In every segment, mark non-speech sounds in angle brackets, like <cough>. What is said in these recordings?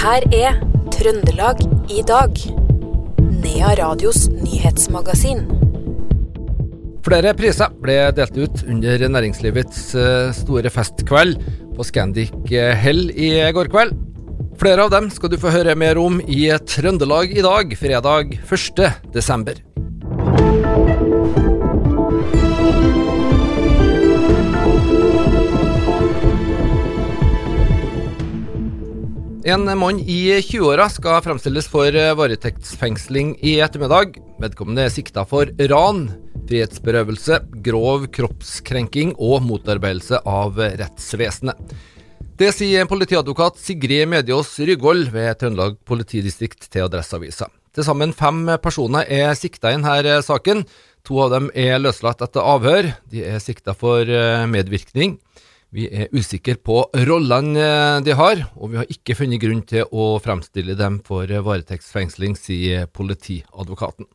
her er Trøndelag i dag. Nea Radios nyhetsmagasin. Flere priser ble delt ut under næringslivets eh, store festkveld på Scandic eh, Hell i går kveld. Flere av dem skal du få høre mer om i Trøndelag i dag, fredag 1. En mann i 20-åra skal fremstilles for varetektsfengsling i ettermiddag. Vedkommende er sikta for ran, frihetsberøvelse, grov kroppskrenking og motarbeidelse av rettsvesenet. Det sier politiadvokat Sigrid Mediås Rygold ved Trøndelag politidistrikt til Adresseavisa. Til sammen fem personer er sikta i denne saken. To av dem er løslatt etter avhør. De er sikta for medvirkning. Vi er usikre på rollene eh, de har, og vi har ikke funnet grunn til å fremstille dem for varetektsfengsling, sier politiadvokaten.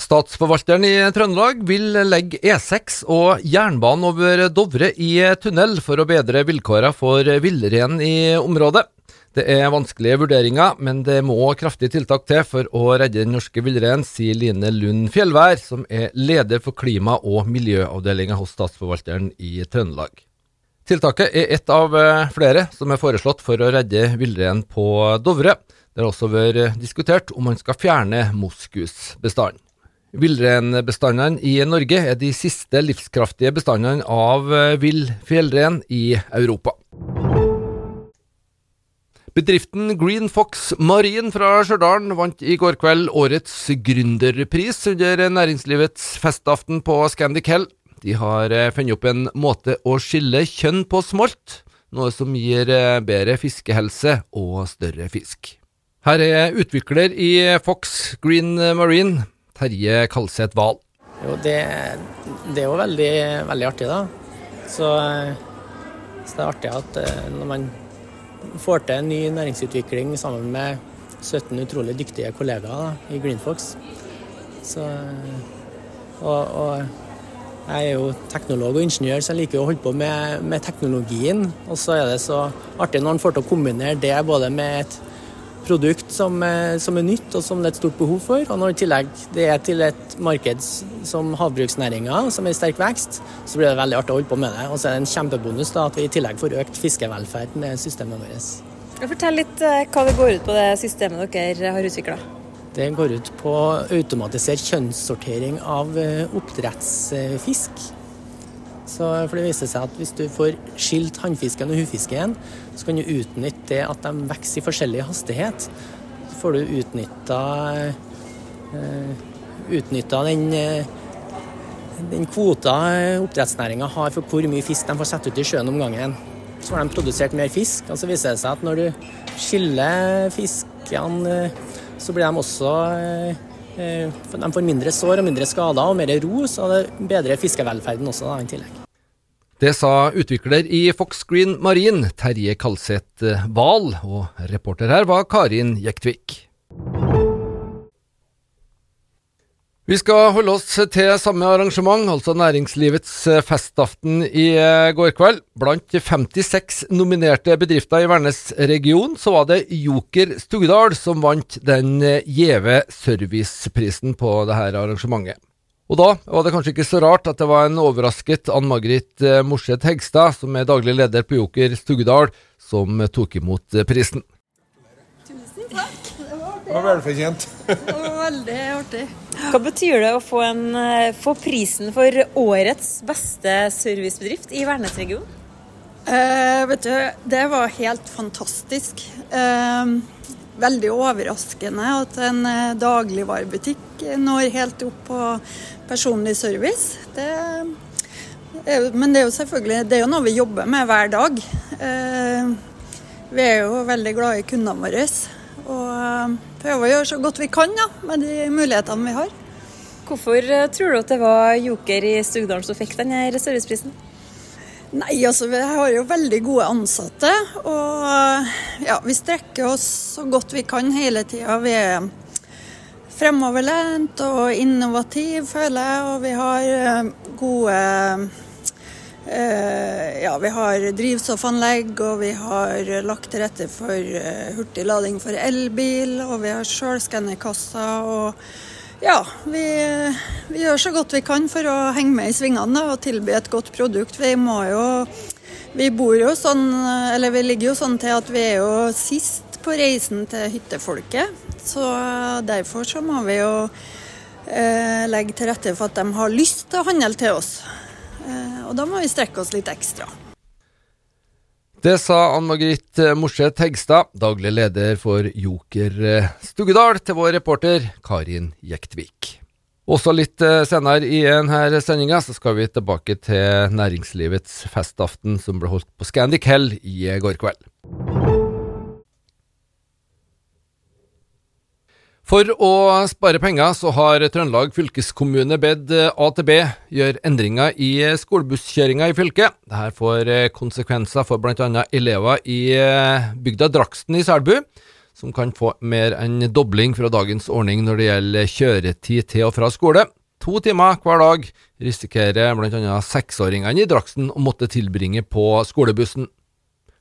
Statsforvalteren i Trøndelag vil legge E6 og jernbanen over Dovre i tunnel for å bedre vilkårene for villreinen i området. Det er vanskelige vurderinger, men det må kraftige tiltak til for å redde den norske villreinen, sier Line Lund Fjellvær, som er leder for klima- og miljøavdelinga hos Statsforvalteren i Trøndelag. Tiltaket er ett av eh, flere som er foreslått for å redde villreinen på Dovre. Det har også vært diskutert om man skal fjerne moskusbestanden. Villreinbestandene i Norge er de siste livskraftige bestandene av eh, vill fjellrein i Europa. Bedriften Green Fox Marine fra Stjørdal vant i går kveld årets gründerpris under næringslivets festaften på Scandic Hell. De har eh, funnet opp en måte å skille kjønn på smolt, noe som gir eh, bedre fiskehelse og større fisk. Her er utvikler i Fox Green Marine, Terje Kalseth Wahl. Jo, det, det, er jo veldig, veldig artig, da. Så, så det er artig at når man får til en ny næringsutvikling sammen med 17 utrolig dyktige kollegaer da, i Greenfox. Så, og, og, jeg er jo teknolog og ingeniør, så jeg liker å holde på med, med teknologien. Og så er det så artig når en får til å kombinere det både med et produkt som, eh, som, er nytt og som det er et stort behov for. Og når i tillegg det er til et marked som havbruksnæringa, som er i sterk vekst, så blir det veldig artig å holde på med det. Og så er det en kjempebonus da, at vi i tillegg får økt fiskevelferd med systemet vårt. Fortell litt eh, hva det går ut på det systemet dere har utvikla. Det går ut på automatisert kjønnssortering av eh, oppdrettsfisk. Så for Det viser seg at hvis du får skilt hannfisken og hufisken, så kan du utnytte det at de vokser i forskjellig hastighet. Så får du utnytta, uh, utnytta den, uh, den kvota oppdrettsnæringa har for hvor mye fisk de får satt ut i sjøen om gangen. Så har de produsert mer fisk. og Så viser det seg at når du skiller fiskene, uh, så blir de også de får mindre sår og mindre skader og mer ro, så det bedrer fiskevelferden også da, i tillegg. Det sa utvikler i Fox Green Marine, Terje Kalseth Wahl, og reporter her var Karin Jektvik. Vi skal holde oss til samme arrangement, altså næringslivets festaften i går kveld. Blant 56 nominerte bedrifter i Værnes region, så var det Joker Stugdal som vant den gjeve serviceprisen på dette arrangementet. Og da var det kanskje ikke så rart at det var en overrasket Ann Margrit eh, Morseth Hegstad, som er daglig leder på Joker Stugedal, som tok imot eh, prisen. Tusen takk. Det var velfortjent. Det var veldig artig. Hva betyr det å få, en, eh, få prisen for årets beste servicebedrift i Værnes-regionen? Eh, vet du, det var helt fantastisk. Eh, veldig overraskende at en dagligvarebutikk når helt opp på personlig service. Det er, men det er jo selvfølgelig det er jo noe vi jobber med hver dag. Eh, vi er jo veldig glad i kundene våre og prøver å gjøre så godt vi kan ja, med de mulighetene vi har. Hvorfor tror du at det var Joker i Stugdalen som fikk denne serviceprisen? Nei, altså vi har jo veldig gode ansatte. Og ja, vi strekker oss så godt vi kan hele tida. Vi er fremoverlent og innovativ, føler jeg. Og vi har gode eh, ja, vi har drivstoffanlegg, og vi har lagt til rette for eh, hurtig lading for elbil, og vi har sjølskannerkasser. Ja, vi, vi, gjør så godt vi kan for å henge med i svingene og tilby et godt produkt. Vi må jo Vi bor jo sånn, eller vi ligger jo sånn til at vi er jo sist på reisen til hyttefolket. Så derfor så må vi jo eh, legge til rette for at de har lyst til å handle til oss. Eh, og da må vi strekke oss litt ekstra. Det sa Ann Margrit Morseth Hegstad, daglig leder for Joker eh, Stugedal, til vår reporter Karin Jektvik. Også litt eh, senere i denne sendinga skal vi tilbake til næringslivets festaften som ble holdt på Scandic Hell i går kveld. For å spare penger så har Trøndelag fylkeskommune bedt AtB gjøre endringer i skolebusskjøringa i fylket. Dette får konsekvenser for bl.a. elever i bygda Draksten i Selbu, som kan få mer enn dobling fra dagens ordning når det gjelder kjøretid til og fra skole. To timer hver dag risikerer bl.a. seksåringene i Draksten å måtte tilbringe på skolebussen.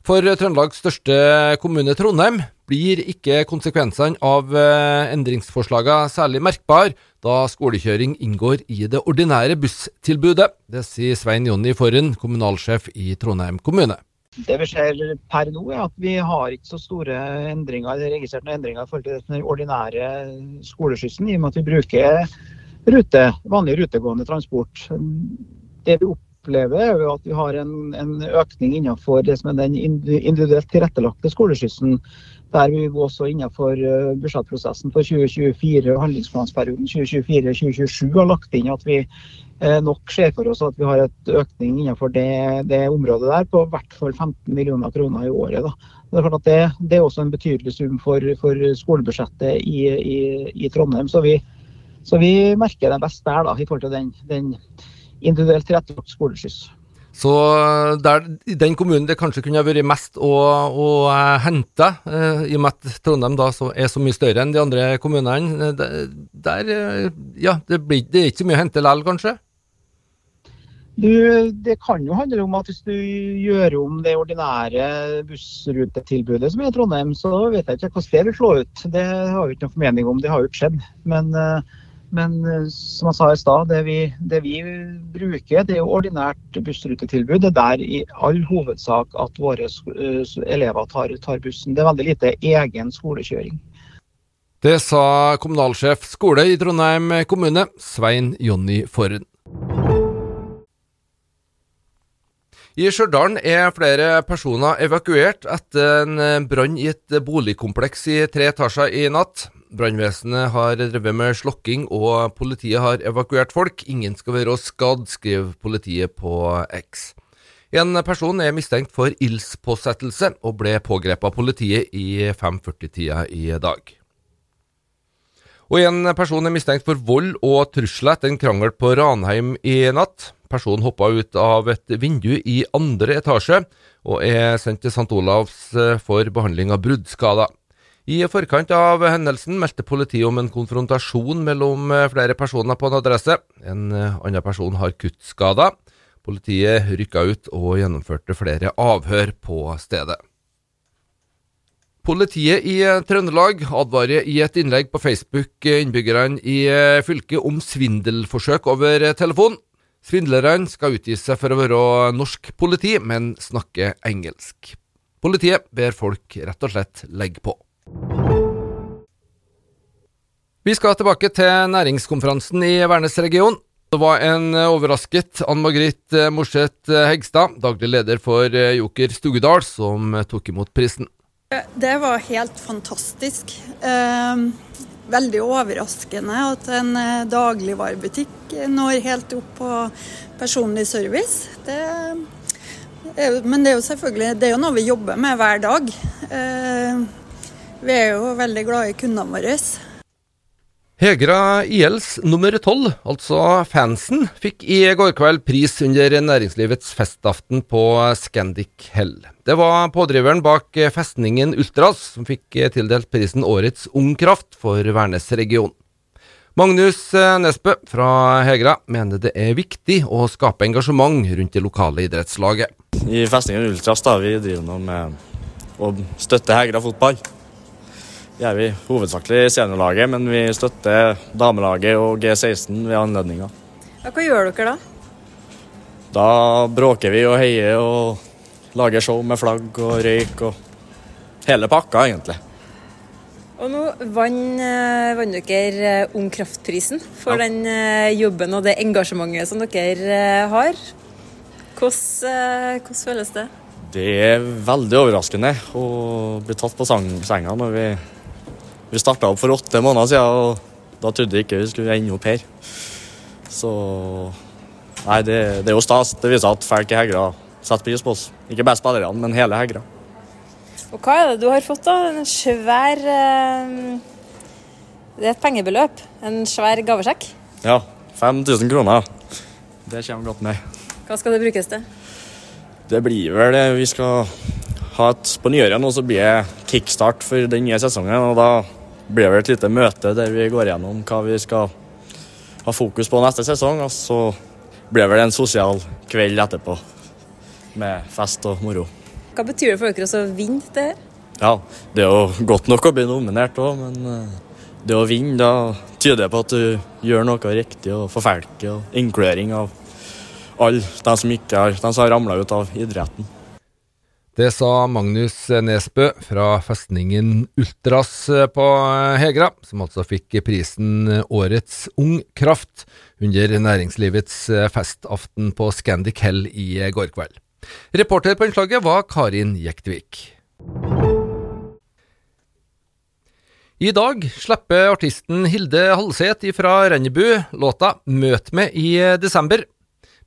For Trøndelags største kommune, Trondheim, blir ikke konsekvensene av eh, endringsforslagene særlig merkbare, da skolekjøring inngår i det ordinære busstilbudet. Det sier Svein Jonny Forren, kommunalsjef i Trondheim kommune. Det vi ser per nå, er at vi har ikke så store endringer, registrert noen endringer i forhold til den ordinære skoleskyssen, i og med at vi bruker rute, vanlig rutegående transport. Det vi opplever, er jo at vi har en, en økning innenfor det som er den individuelt tilrettelagte skoleskyssen. Der vi også innenfor eh, budsjettprosessen for 2024 og handlingsplansperioden 2024-2027 har lagt inn at vi eh, nok ser for oss at vi har et økning innenfor det, det området der på hvert fall 15 millioner kroner i året. Det er, det, det, er også en betydelig sum for, for skolebudsjettet i, i, i Trondheim. Så vi, så vi, merker det best der da, i forhold til den, den individuelt tilrettelagt skoleskyss. Så der, i den kommunen det kanskje kunne ha vært mest å, å uh, hente, uh, i og med at Trondheim da så, er så mye større enn de andre kommunene, uh, der ja, det, blir, det er ikke så mye å hente likevel, kanskje? Du, det kan jo handle om at hvis du gjør om det ordinære bussrutetilbudet som er i Trondheim, så vet jeg ikke hvordan det vil slå ut. Det har vi ikke noen formening om, det har jo ikke skjedd. Men men eh, som jeg sa i stad, det, det, vi bruker det er jo ordinært bussrutetilbud. Det er der i all hovedsak at våre eh, elever tar, tar bussen. Det er veldig lite egen skolekjøring. Det sa kommunalsjef skole i Trondheim kommune, Svein Jonny Forren. I Stjørdal er flere personer evakuert etter en brann i et boligkompleks i tre etasjer i natt. Brannvesenet har drevet med slokking, og politiet har evakuert folk. Ingen skal være skadd, skriver politiet på X. En person er mistenkt for ildspåsettelse og ble pågrepet av politiet i 5.40-tida i dag. Og en person er mistenkt for vold og trusler etter en krangel på Ranheim i natt. Personen hoppa ut av et vindu i andre etasje og er sendt til St. Olavs for behandling av bruddskader. I forkant av hendelsen meldte politiet om en konfrontasjon mellom eh, flere personer på en adresse. En eh, annen person har kuttskader. Politiet rykka ut og gjennomførte flere avhør på stedet. Politiet i eh, Trøndelag advarer i et innlegg på Facebook innbyggerne i fylket om svindelforsøk over telefon. Svindlerne skal utgi seg for å være norsk politi, men snakke engelsk. Politiet ber folk rett og slett legge på. Vi skal tilbake til næringskonferansen i Værnes-regionen. Det var en overrasket Ann Margrit Morseth Hegstad, daglig leder for Joker Stugedal, som tok imot prisen. Det var helt fantastisk. Veldig overraskende at en dagligvarebutikk når helt opp på personlig service. Det er, men det er jo selvfølgelig det er jo noe vi jobber med hver dag. Ehm, vi er jo veldig glad i kundene våre. Hegra ILs nummer tolv, altså fansen, fikk i går kveld pris under næringslivets festaften på Scandic Hell. Det var pådriveren bak festningen Ultras som fikk tildelt prisen Årets Ungkraft for Værnes region. Magnus Nesbø fra Hegra mener det er viktig å skape engasjement rundt det lokale idrettslaget. i Festningen Ultras da, vi driver nå med å støtte Hegra fotball. Gjør vi hovedsakelig seniorlaget, men vi støtter damelaget og G16 ved anledninger. Ja, hva gjør dere da? Da bråker vi og heier og lager show med flagg og røyk og hele pakka, egentlig. Og nå vant eh, dere eh, Ungkraftprisen for Ja. den eh, jobben og det engasjementet som dere har. Hvordan, hvordan føles det? Det er veldig overraskende å bli tatt på senga når vi, vi starta opp for åtte måneder siden, og da trodde jeg ikke vi skulle ende opp her. Så Nei, det, det er jo stas. Det viser at folk i Hegra setter pris på oss. Ikke bare spillerne, men hele Hegra. Og hva er det du har fått, da? En svær eh, Det er et pengebeløp. En svær gavesjekk. Ja, 5000 kroner. Det kommer godt med. Hva skal det brukes til? Det blir vel det. Vi skal ha et på nyåret nå, så blir det kickstart for den nye sesongen. Og da blir vel et lite møte der vi går gjennom hva vi skal ha fokus på neste sesong. Og så blir det vel en sosial kveld etterpå med fest og moro. Hva betyr det for dere å vinne det her? Ja, det er jo godt nok å bli nominert òg, men eh, det å vinne, da tyder på at du gjør noe riktig og for folket, og inkludering av alle de som ikke har, de som har ramla ut av idretten. Det sa Magnus Nesbø fra festningen Ultras på Hegra, som altså fikk prisen Årets Ung Kraft under næringslivets festaften på Scandic Hell i går kveld. Reporter på innslaget var Karin Jektvik. I dag slipper artisten Hilde Halseth fra Rennebu låta 'Møt meg' i desember.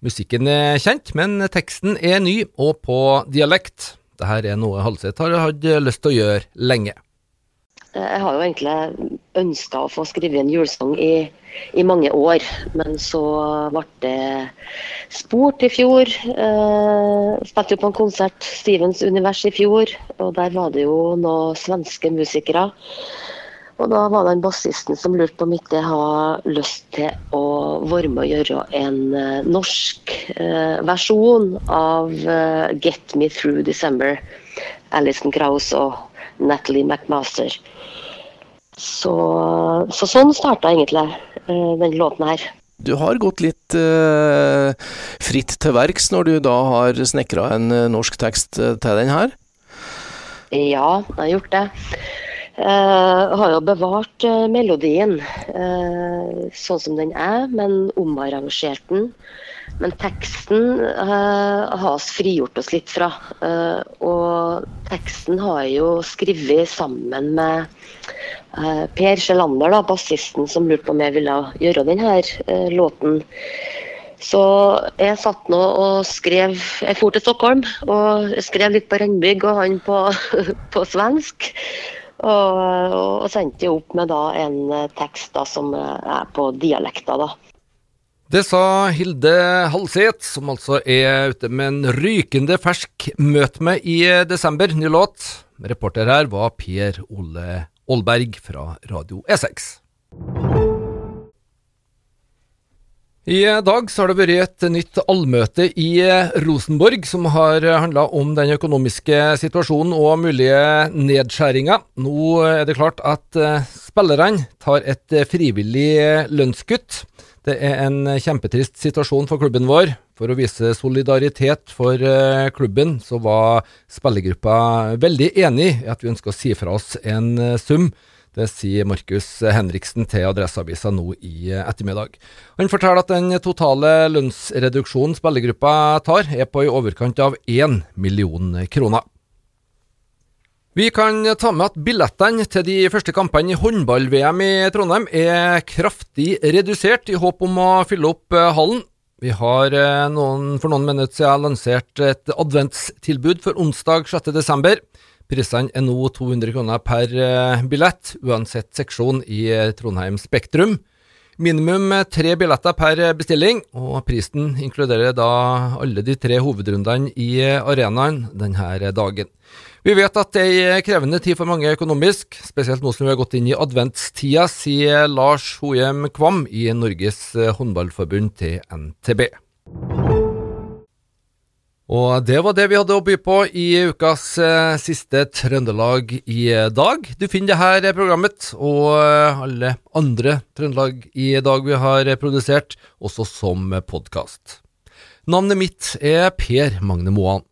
Musikken er kjent, men teksten er ny og på dialekt. Dette er noe Halseth har hatt lyst til å gjøre lenge. Jeg har jo egentlig ønska å få skrevet en julesang i, i mange år, men så ble det spurt i fjor. Eh, spilte jo på en konsert, Stevens univers, i fjor, og der var det jo noen svenske musikere. Og da var det en bassisten som lurte på om ikke jeg har lyst til å være med å gjøre en eh, norsk eh, versjon av eh, 'Get Me Through December'. Alison Krauss og Natalie McMaster. Så, så sånn starta egentlig eh, den låten her. Du har gått litt eh, fritt til verks når du da har snekra en norsk tekst til den her? Ja, jeg har gjort det. Eh, har jo bevart eh, melodien eh, sånn som den er, men omarrangert den. Men teksten har oss frigjort oss litt fra. Og teksten har jeg jo skrevet sammen med Per Sjelander, bassisten som lurte på om jeg ville gjøre denne låten. Så jeg satt nå og skrev Jeg for til Stockholm og skrev litt på Rennbygg og han på, <laughs> på svensk. Og, og, og sendte opp med da en eh, tekst da som er på dialekta, da. Det sa Hilde Halseth, som altså er ute med en rykende fersk 'Møt meg' i desember, ny låt. Reporter her var Per Ole Aalberg fra Radio E E6. I dag så har det vært et nytt allmøte i Rosenborg som har handla om den økonomiske situasjonen og mulige nedskjæringer. Nå er det klart at eh, spillerne tar et frivillig lønnskutt. Det er en kjempetrist situasjon for klubben vår. For å vise solidaritet for eh, klubben, så var spillergruppa veldig enig i at vi ønsker å si fra oss en eh, sum. Det sier Markus Henriksen til Adresseavisa nå i ettermiddag. Han forteller at den totale lønnsreduksjonen spillergruppa tar, er på i overkant av 1 million kroner. Vi kan ta med at billettene til de første kampene i håndball-VM i Trondheim er kraftig redusert, i håp om å fylle opp eh, hallen. Vi har eh, noen, for noen minutter siden lansert et adventstilbud for onsdag 6.12. Prisene er nå 200 kroner per eh, billett, uansett seksjon i eh, Trondheim Spektrum. Minimum eh, tre billetter per bestilling, og prisen inkluderer da alle de tre hovedrundene i arenaen denne dagen. Vi vet at det er en krevende tid for mange økonomisk, spesielt nå som vi har gått inn i adventstida, sier Lars Hoem Kvam i Norges håndballforbund til NTB. Og det var det vi hadde å by på i ukas eh, siste Trøndelag i dag. Du finner det her programmet og eh, alle andre Trøndelag i dag vi har produsert, også som podkast. Navnet mitt er Per Magne Moan.